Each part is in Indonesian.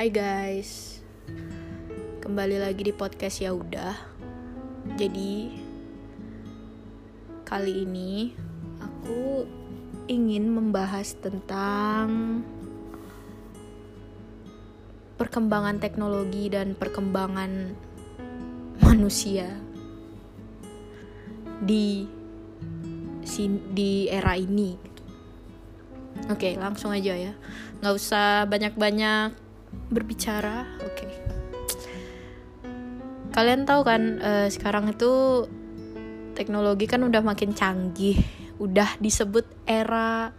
Hai guys, kembali lagi di podcast ya udah. Jadi kali ini aku ingin membahas tentang perkembangan teknologi dan perkembangan manusia di di era ini. Oke, langsung aja ya. Nggak usah banyak-banyak berbicara. Oke. Kalian tahu kan uh, sekarang itu teknologi kan udah makin canggih. Udah disebut era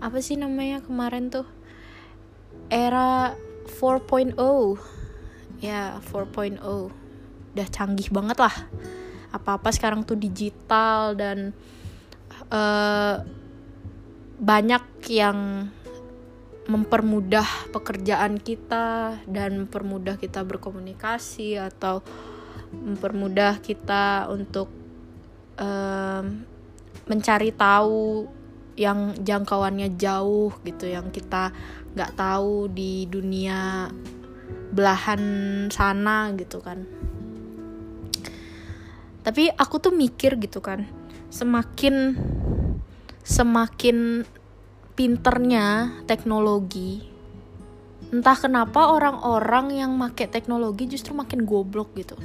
apa sih namanya kemarin tuh? Era 4.0. Ya, 4.0. Udah canggih banget lah. Apa-apa sekarang tuh digital dan uh, banyak yang mempermudah pekerjaan kita dan mempermudah kita berkomunikasi atau mempermudah kita untuk um, mencari tahu yang jangkauannya jauh gitu yang kita nggak tahu di dunia belahan sana gitu kan. Tapi aku tuh mikir gitu kan semakin semakin pinternya teknologi entah kenapa orang-orang yang make teknologi justru makin goblok gitu.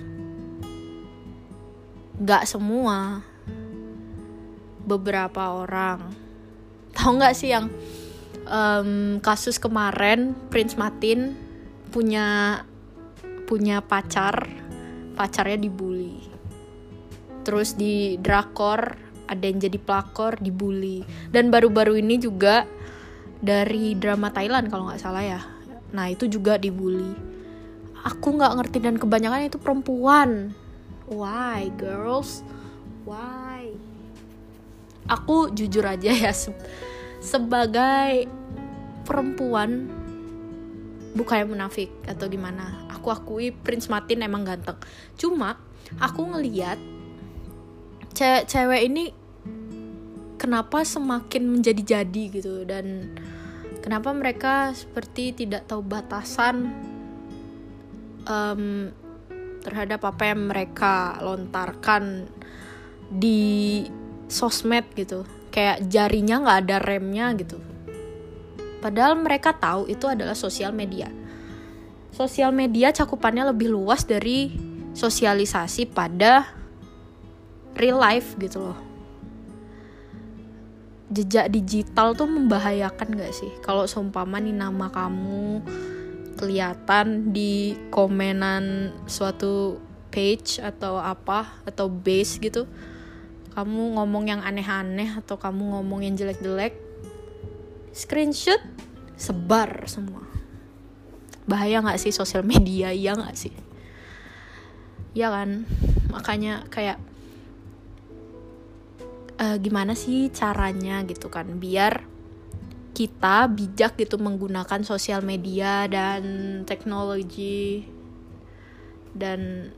Gak semua. Beberapa orang. Tahu nggak sih yang um, kasus kemarin Prince Martin punya punya pacar pacarnya dibully. Terus di drakor ada yang jadi pelakor dibully. Dan baru-baru ini juga dari drama Thailand kalau nggak salah ya. Nah itu juga dibully. Aku nggak ngerti dan kebanyakan itu perempuan. Why girls? Why? Aku jujur aja ya se sebagai perempuan bukannya munafik atau gimana. Aku akui Prince Martin emang ganteng. Cuma aku ngeliat cewek-cewek ini kenapa semakin menjadi-jadi gitu? Dan kenapa mereka seperti tidak tahu batasan um, terhadap apa yang mereka lontarkan di sosmed gitu? Kayak jarinya nggak ada remnya gitu. Padahal mereka tahu itu adalah sosial media. Sosial media cakupannya lebih luas dari sosialisasi pada real life gitu loh. Jejak digital tuh membahayakan gak sih? Kalau seumpama nih nama kamu kelihatan di komenan suatu page atau apa atau base gitu kamu ngomong yang aneh-aneh atau kamu ngomong yang jelek-jelek screenshot sebar semua. Bahaya nggak sih sosial media? Iya nggak sih? Ya kan? Makanya kayak uh, gimana sih caranya gitu kan biar kita bijak gitu menggunakan sosial media dan teknologi dan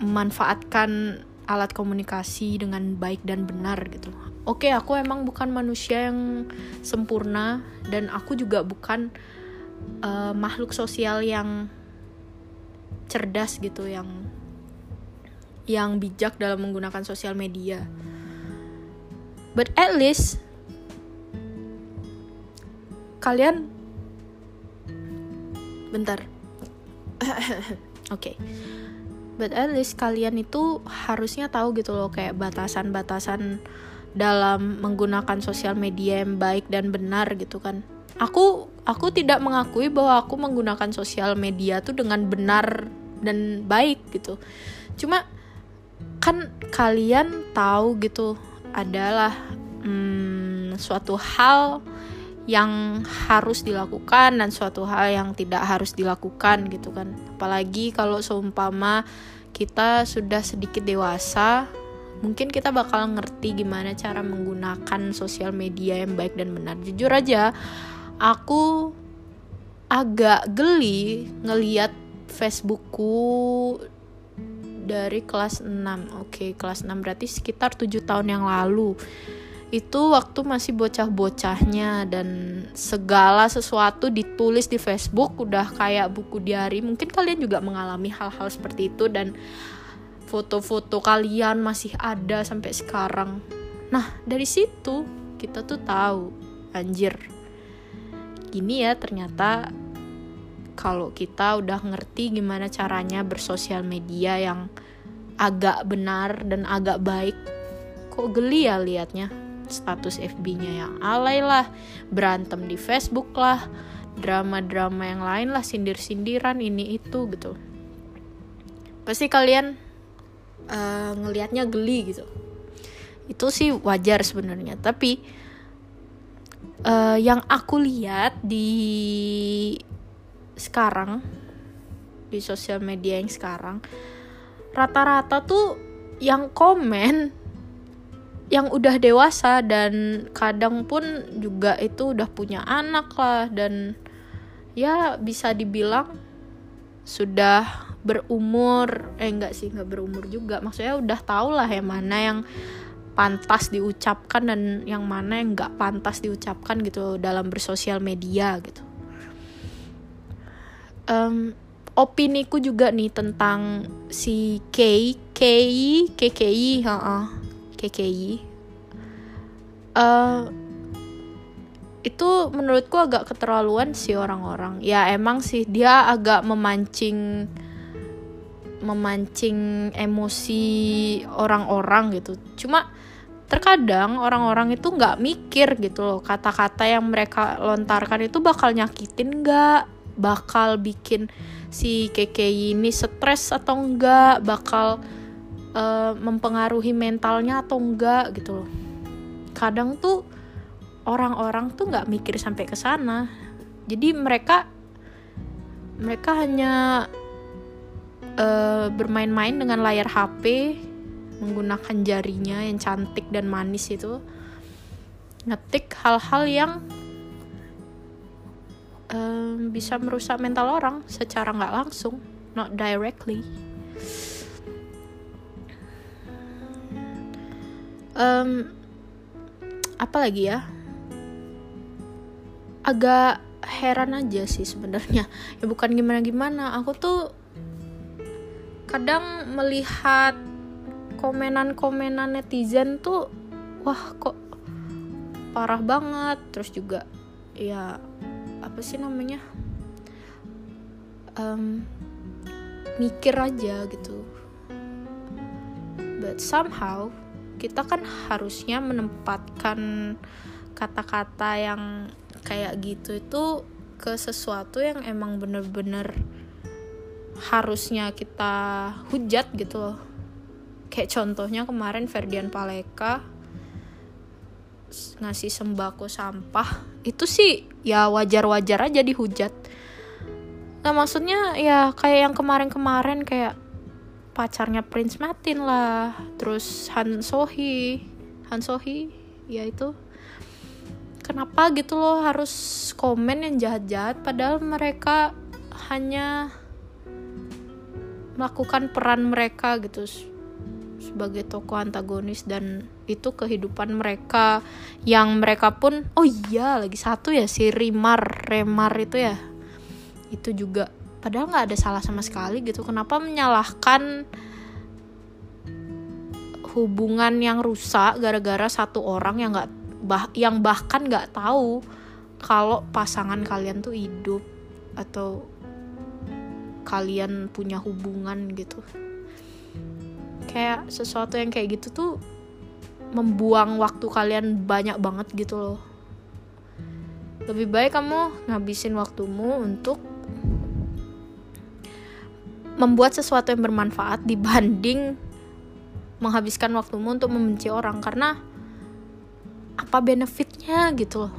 memanfaatkan alat komunikasi dengan baik dan benar gitu. Oke, aku emang bukan manusia yang sempurna dan aku juga bukan uh, makhluk sosial yang cerdas gitu yang yang bijak dalam menggunakan sosial media but at least kalian bentar. Oke. Okay. but at least kalian itu harusnya tahu gitu loh kayak batasan-batasan dalam menggunakan sosial media yang baik dan benar gitu kan. Aku aku tidak mengakui bahwa aku menggunakan sosial media tuh dengan benar dan baik gitu. Cuma kan kalian tahu gitu adalah hmm, suatu hal yang harus dilakukan dan suatu hal yang tidak harus dilakukan gitu kan. Apalagi kalau seumpama kita sudah sedikit dewasa mungkin kita bakal ngerti gimana cara menggunakan sosial media yang baik dan benar. Jujur aja aku agak geli ngeliat Facebookku dari kelas 6 oke kelas 6 berarti sekitar 7 tahun yang lalu. Itu waktu masih bocah-bocahnya dan segala sesuatu ditulis di Facebook udah kayak buku diary. Mungkin kalian juga mengalami hal-hal seperti itu dan foto-foto kalian masih ada sampai sekarang. Nah dari situ kita tuh tahu anjir gini ya ternyata kalau kita udah ngerti gimana caranya bersosial media yang agak benar dan agak baik kok geli ya liatnya status FB-nya yang alay lah, berantem di Facebook lah, drama-drama yang lain lah, sindir-sindiran ini itu gitu. Pasti kalian uh, ngelihatnya geli gitu. Itu sih wajar sebenarnya, tapi uh, yang aku lihat di sekarang di sosial media yang sekarang rata-rata tuh yang komen yang udah dewasa dan kadang pun juga itu udah punya anak lah dan ya bisa dibilang sudah berumur eh enggak sih enggak berumur juga. Maksudnya udah tau lah yang mana yang pantas diucapkan dan yang mana yang enggak pantas diucapkan gitu dalam bersosial media gitu um, opini ku juga nih tentang si Kay Kay KKI uh, KKI uh, itu menurutku agak keterlaluan sih orang-orang. Ya emang sih dia agak memancing memancing emosi orang-orang gitu. Cuma terkadang orang-orang itu nggak mikir gitu loh kata-kata yang mereka lontarkan itu bakal nyakitin nggak bakal bikin si KKI ini stres atau enggak bakal uh, mempengaruhi mentalnya atau enggak gitu loh. Kadang tuh orang-orang tuh nggak mikir sampai ke sana. Jadi mereka mereka hanya uh, bermain-main dengan layar HP menggunakan jarinya yang cantik dan manis itu ngetik hal-hal yang um, bisa merusak mental orang secara nggak langsung not directly. Um, apa lagi ya? Agak heran aja sih sebenarnya. Ya bukan gimana gimana aku tuh kadang melihat komenan-komenan netizen tuh wah kok parah banget. Terus juga ya apa sih namanya um, mikir aja gitu. But somehow kita kan harusnya menempatkan kata-kata yang kayak gitu itu ke sesuatu yang emang bener-bener harusnya kita hujat gitu loh. Kayak contohnya kemarin Ferdian Paleka ngasih sembako sampah. Itu sih ya wajar-wajar aja dihujat nah maksudnya ya kayak yang kemarin-kemarin kayak pacarnya Prince Martin lah terus Han Sohee. Han Sohee ya itu. Kenapa gitu loh harus komen yang jahat-jahat padahal mereka hanya melakukan peran mereka gitu sebagai tokoh antagonis dan itu kehidupan mereka yang mereka pun oh iya lagi satu ya si Rimar Remar itu ya. Itu juga padahal nggak ada salah sama sekali gitu. Kenapa menyalahkan hubungan yang rusak gara-gara satu orang yang nggak bah yang bahkan nggak tahu kalau pasangan kalian tuh hidup atau kalian punya hubungan gitu kayak sesuatu yang kayak gitu tuh membuang waktu kalian banyak banget gitu loh. Lebih baik kamu ngabisin waktumu untuk membuat sesuatu yang bermanfaat dibanding menghabiskan waktumu untuk membenci orang. Karena apa benefitnya gitu loh.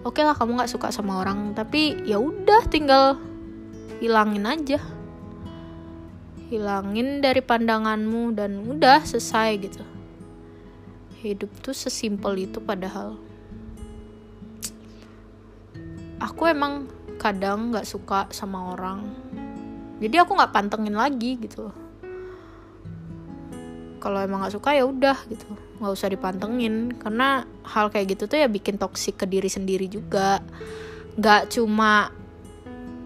Oke lah kamu nggak suka sama orang tapi ya udah tinggal hilangin aja hilangin dari pandanganmu dan udah selesai gitu. Hidup tuh sesimpel itu padahal. Aku emang kadang nggak suka sama orang. Jadi aku nggak pantengin lagi gitu kalau emang nggak suka ya udah gitu. Nggak usah dipantengin. Karena hal kayak gitu tuh ya bikin toksik ke diri sendiri juga. Nggak cuma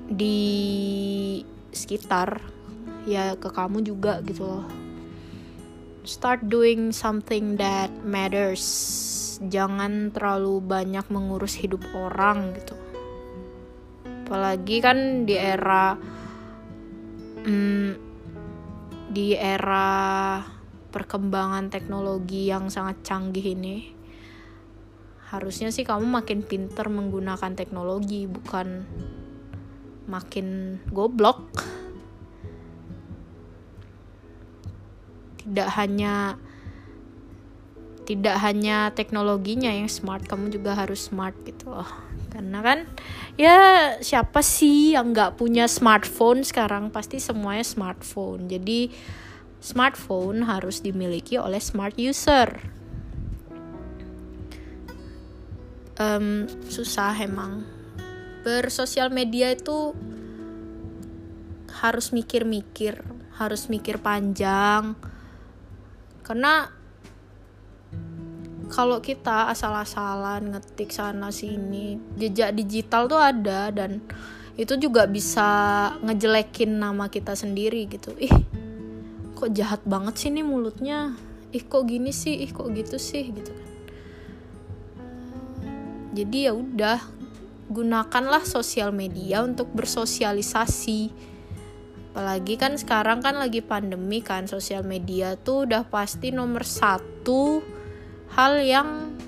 di sekitar ya ke kamu juga gitu loh. Start doing something that matters. Jangan terlalu banyak mengurus hidup orang gitu. Apalagi kan di era hmm, di era perkembangan teknologi yang sangat canggih ini harusnya sih kamu makin pinter menggunakan teknologi bukan makin goblok tidak hanya tidak hanya teknologinya yang smart kamu juga harus smart gitu loh karena kan ya siapa sih yang nggak punya smartphone sekarang pasti semuanya smartphone jadi smartphone harus dimiliki oleh smart user. Um, susah emang. Bersosial media itu harus mikir-mikir, harus mikir panjang. Karena kalau kita asal-asalan ngetik sana sini, jejak digital tuh ada dan itu juga bisa ngejelekin nama kita sendiri gitu. Ih, kok jahat banget sih nih mulutnya? Ih kok gini sih? Ih kok gitu sih? Gitu kan. Jadi ya udah gunakanlah sosial media untuk bersosialisasi apalagi kan sekarang kan lagi pandemi kan sosial media tuh udah pasti nomor satu hal yang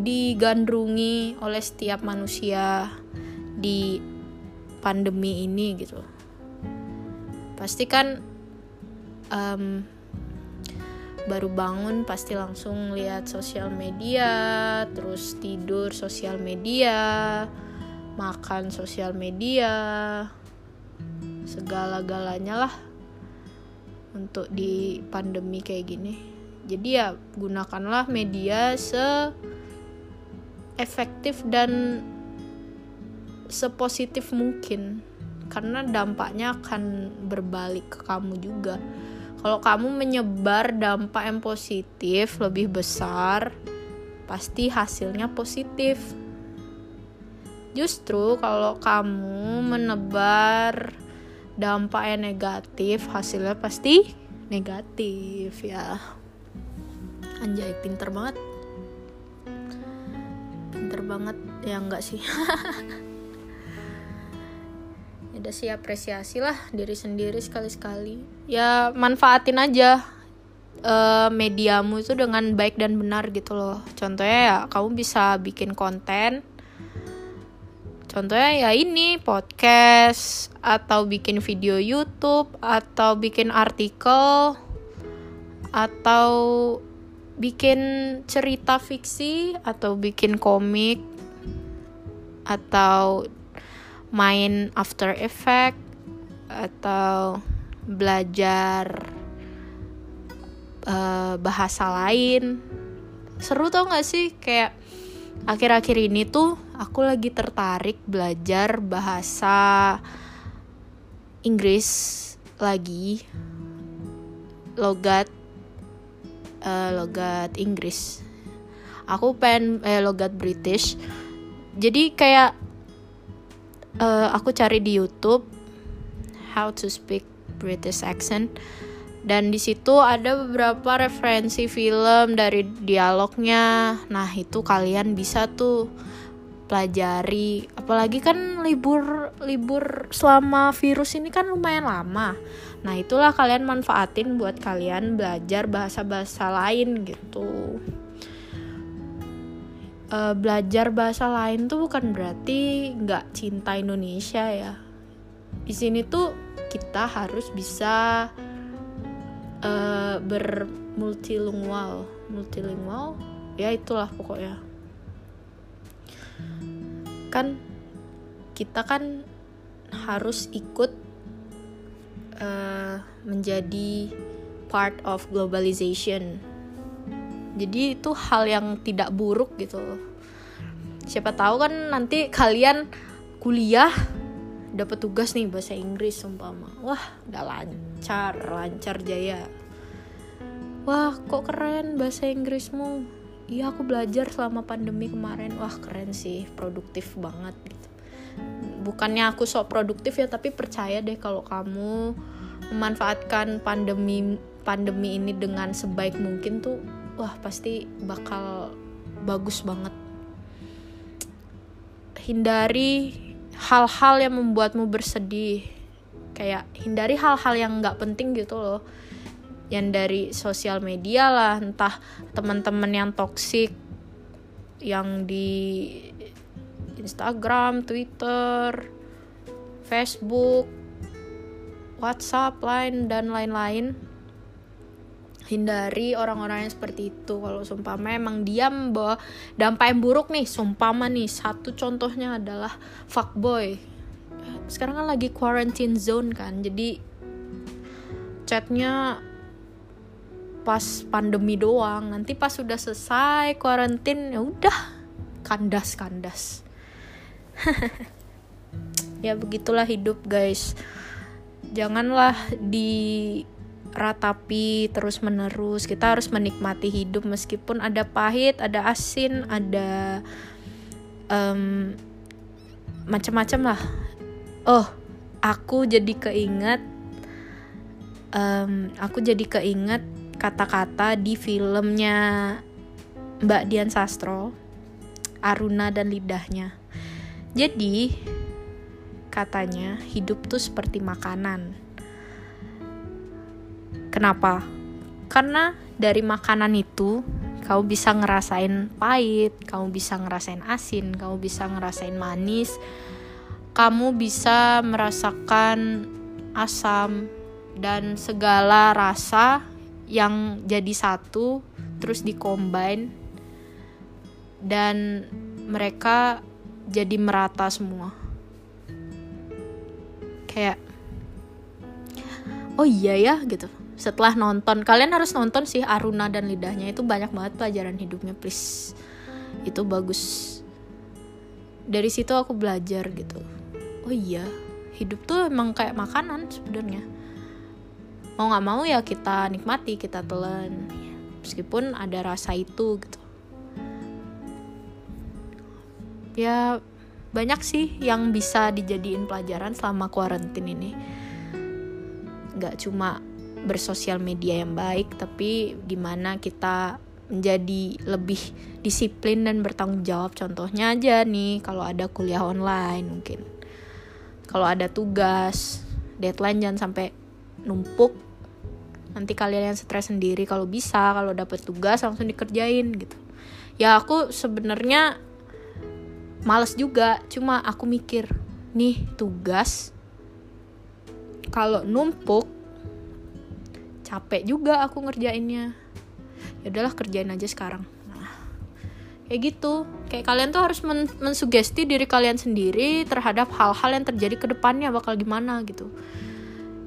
digandrungi oleh setiap manusia di pandemi ini gitu. Pasti kan um, baru bangun pasti langsung lihat sosial media, terus tidur sosial media, makan sosial media, segala-galanya lah untuk di pandemi kayak gini. Jadi ya gunakanlah media se efektif dan sepositif mungkin karena dampaknya akan berbalik ke kamu juga kalau kamu menyebar dampak yang positif lebih besar pasti hasilnya positif justru kalau kamu menebar dampak yang negatif hasilnya pasti negatif ya. Anjay pinter banget. Pinter banget ya enggak sih. Udah sih apresiasi lah diri sendiri sekali-sekali. Ya manfaatin aja uh, mediamu itu dengan baik dan benar gitu loh. Contohnya ya kamu bisa bikin konten contohnya ya ini podcast atau bikin video YouTube atau bikin artikel atau bikin cerita fiksi atau bikin komik atau main After Effect atau belajar uh, bahasa lain. Seru tau gak sih? Kayak akhir-akhir ini tuh aku lagi tertarik belajar bahasa Inggris lagi. Logat uh, logat Inggris. Aku pengen eh, logat British. Jadi kayak uh, aku cari di YouTube how to speak British accent dan di situ ada beberapa referensi film dari dialognya. Nah, itu kalian bisa tuh pelajari. Apalagi kan libur libur selama virus ini kan lumayan lama. Nah, itulah kalian manfaatin buat kalian belajar bahasa-bahasa lain gitu uh, belajar bahasa lain tuh bukan berarti nggak cinta Indonesia ya. Di sini tuh kita harus bisa uh, bermultilingual, multilingual, ya itulah pokoknya. Kan kita kan harus ikut uh, menjadi part of globalization. Jadi itu hal yang tidak buruk gitu siapa tahu kan nanti kalian kuliah dapat tugas nih bahasa Inggris umpama wah udah lancar lancar jaya. Wah kok keren bahasa Inggrismu. Iya aku belajar selama pandemi kemarin. Wah keren sih produktif banget gitu. Bukannya aku sok produktif ya tapi percaya deh kalau kamu memanfaatkan pandemi pandemi ini dengan sebaik mungkin tuh wah pasti bakal bagus banget. Hindari hal-hal yang membuatmu bersedih kayak hindari hal-hal yang nggak penting gitu loh yang dari sosial media lah entah teman-teman yang toksik yang di Instagram, Twitter, Facebook, WhatsApp, Line dan lain-lain. Hindari orang-orang yang seperti itu. Kalau sumpama emang diam bahwa dampak yang buruk nih, sumpama nih. Satu contohnya adalah fuckboy. Sekarang kan lagi quarantine zone kan, jadi chatnya pas pandemi doang. Nanti pas sudah selesai karantin ya udah. Kandas kandas ya begitulah hidup guys. Janganlah diratapi terus menerus kita harus menikmati hidup meskipun ada pahit ada asin ada um, macam-macam lah oh aku jadi keinget um, aku jadi keinget kata-kata di filmnya Mbak Dian Sastro, Aruna dan Lidahnya. Jadi, katanya hidup tuh seperti makanan. Kenapa? Karena dari makanan itu kamu bisa ngerasain pahit, kamu bisa ngerasain asin, kamu bisa ngerasain manis, kamu bisa merasakan asam dan segala rasa yang jadi satu terus dikombin dan mereka jadi merata semua kayak oh iya ya gitu setelah nonton kalian harus nonton sih Aruna dan lidahnya. Itu banyak banget pelajaran hidupnya please. Itu bagus. Dari situ aku belajar gitu. Oh iya hidup tuh emang kayak makanan sebenarnya. Mau nggak mau ya kita nikmati kita telan. Meskipun ada rasa itu gitu. Ya banyak sih yang bisa dijadiin pelajaran selama kuarantin ini. Nggak cuma bersosial media yang baik tapi gimana kita menjadi lebih disiplin dan bertanggung jawab. Contohnya aja nih kalau ada kuliah online mungkin. Kalau ada tugas deadline jangan sampai numpuk. Nanti kalian yang stres sendiri kalau bisa kalau dapat tugas langsung dikerjain gitu. Ya aku sebenarnya males juga cuma aku mikir nih tugas kalau numpuk capek juga aku ngerjainnya. Ya udahlah kerjain aja sekarang. Nah, kayak gitu. Kayak kalian tuh harus men mensugesti diri kalian sendiri terhadap hal-hal yang terjadi ke depannya bakal gimana gitu.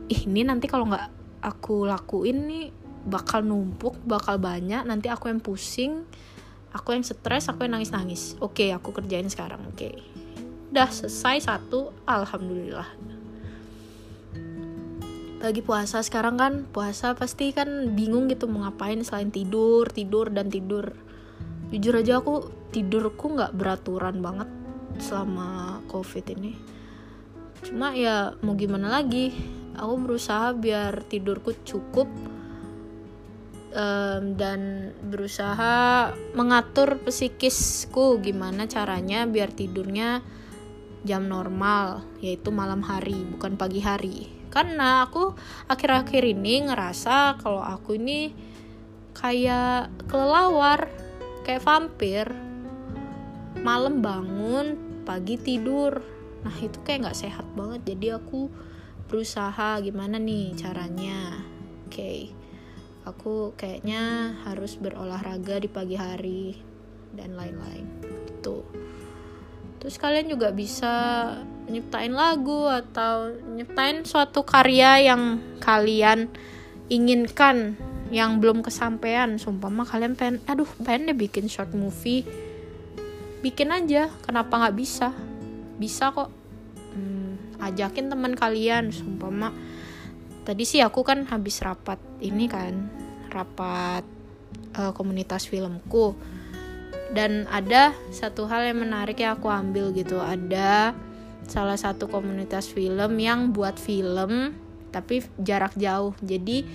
Ih ini nanti kalau nggak aku lakuin nih bakal numpuk bakal banyak. Nanti aku yang pusing aku yang stres aku yang nangis nangis oke aku kerjain sekarang. Oke. Udah selesai satu. Alhamdulillah lagi puasa sekarang kan puasa pasti kan bingung gitu mau ngapain selain tidur tidur dan tidur. Jujur aja aku tidurku nggak beraturan banget selama covid ini. Cuma ya mau gimana lagi aku berusaha biar tidurku cukup um, dan berusaha mengatur psikisku gimana caranya biar tidurnya jam normal yaitu malam hari bukan pagi hari karena aku akhir-akhir ini ngerasa kalau aku ini kayak kelelawar kayak vampir. Malam bangun pagi tidur. Nah itu kayak nggak sehat banget. Jadi aku berusaha gimana nih caranya. Oke. Okay. aku kayaknya harus berolahraga di pagi hari dan lain-lain. Gitu. Terus kalian juga bisa nyiptain lagu atau nyiptain suatu karya yang kalian inginkan yang belum kesampaian. Sumpah mah kalian pengen aduh pengen deh bikin short movie. Bikin aja kenapa nggak bisa? Bisa kok. Ajakin teman kalian. Sumpah mak tadi sih aku kan habis rapat ini kan rapat uh, komunitas filmku. Dan ada satu hal yang menarik yang aku ambil gitu. Ada salah satu komunitas film yang buat film tapi jarak jauh. Jadi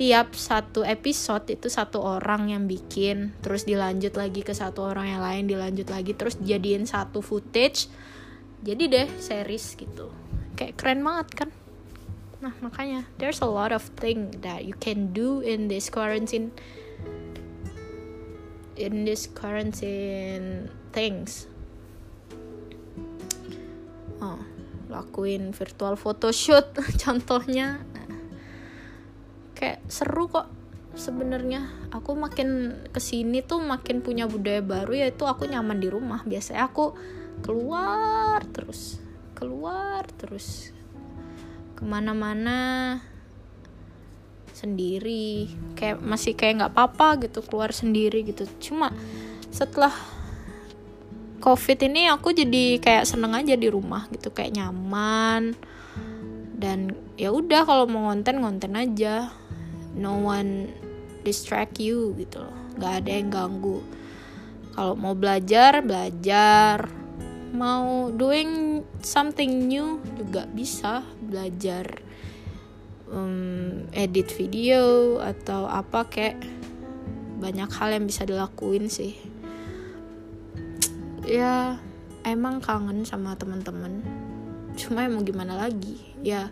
tiap satu episode itu satu orang yang bikin terus dilanjut lagi ke satu orang yang lain dilanjut lagi terus jadiin satu footage. Jadi deh series gitu. Kayak keren banget kan? Nah makanya there's a lot of thing that you can do in this quarantine in this quarantine things oh lakuin virtual photoshoot contohnya. Kayak seru kok sebenarnya. Aku makin ke sini tuh makin punya budaya baru yaitu aku nyaman di rumah. Biasanya aku keluar terus keluar terus. Ke mana-mana sendiri. Kayak masih kayak nggak apa-apa gitu keluar sendiri gitu. Cuma setelah covid ini aku jadi kayak seneng aja di rumah gitu kayak nyaman. Dan ya udah kalau mau ngonten ngonten aja. No one distract you gitu loh. Nggak ada yang ganggu. Kalau mau belajar belajar. Mau doing something new juga bisa belajar um, edit video atau apa kayak banyak hal yang bisa dilakuin sih ya emang kangen sama teman-teman. Cuma mau gimana lagi? Ya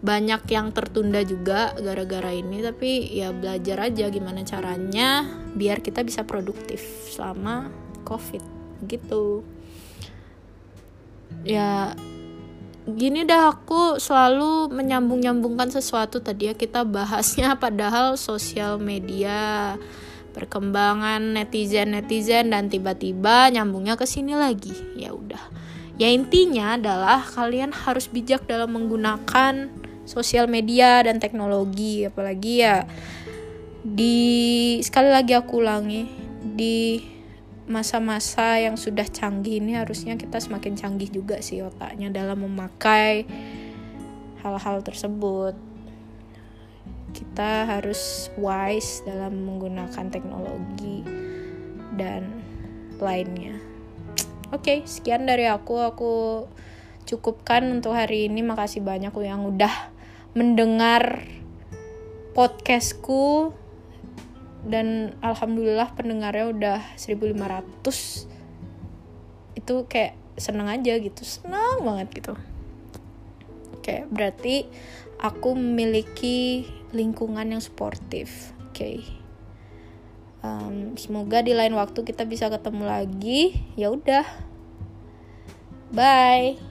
banyak yang tertunda juga gara-gara ini tapi ya belajar aja gimana caranya biar kita bisa produktif selama covid. Gitu. Ya gini dah aku selalu menyambung-nyambungkan sesuatu tadi ya. Kita bahasnya padahal sosial media perkembangan netizen netizen dan tiba-tiba nyambungnya ke sini lagi. Ya udah. Ya intinya adalah kalian harus bijak dalam menggunakan sosial media dan teknologi. Apalagi ya di sekali lagi aku ulangi di masa-masa yang sudah canggih ini harusnya kita semakin canggih juga sih otaknya dalam memakai hal-hal tersebut. Kita harus wise dalam menggunakan teknologi dan lainnya. Oke, okay, sekian dari aku. Aku cukupkan untuk hari ini. Makasih banyak yang udah mendengar podcastku dan alhamdulillah pendengarnya udah 1500 itu kayak seneng aja gitu seneng banget gitu kayak berarti aku memiliki lingkungan yang sportif oke. Okay. um, semoga di lain waktu kita bisa ketemu lagi. Ya udah. Bye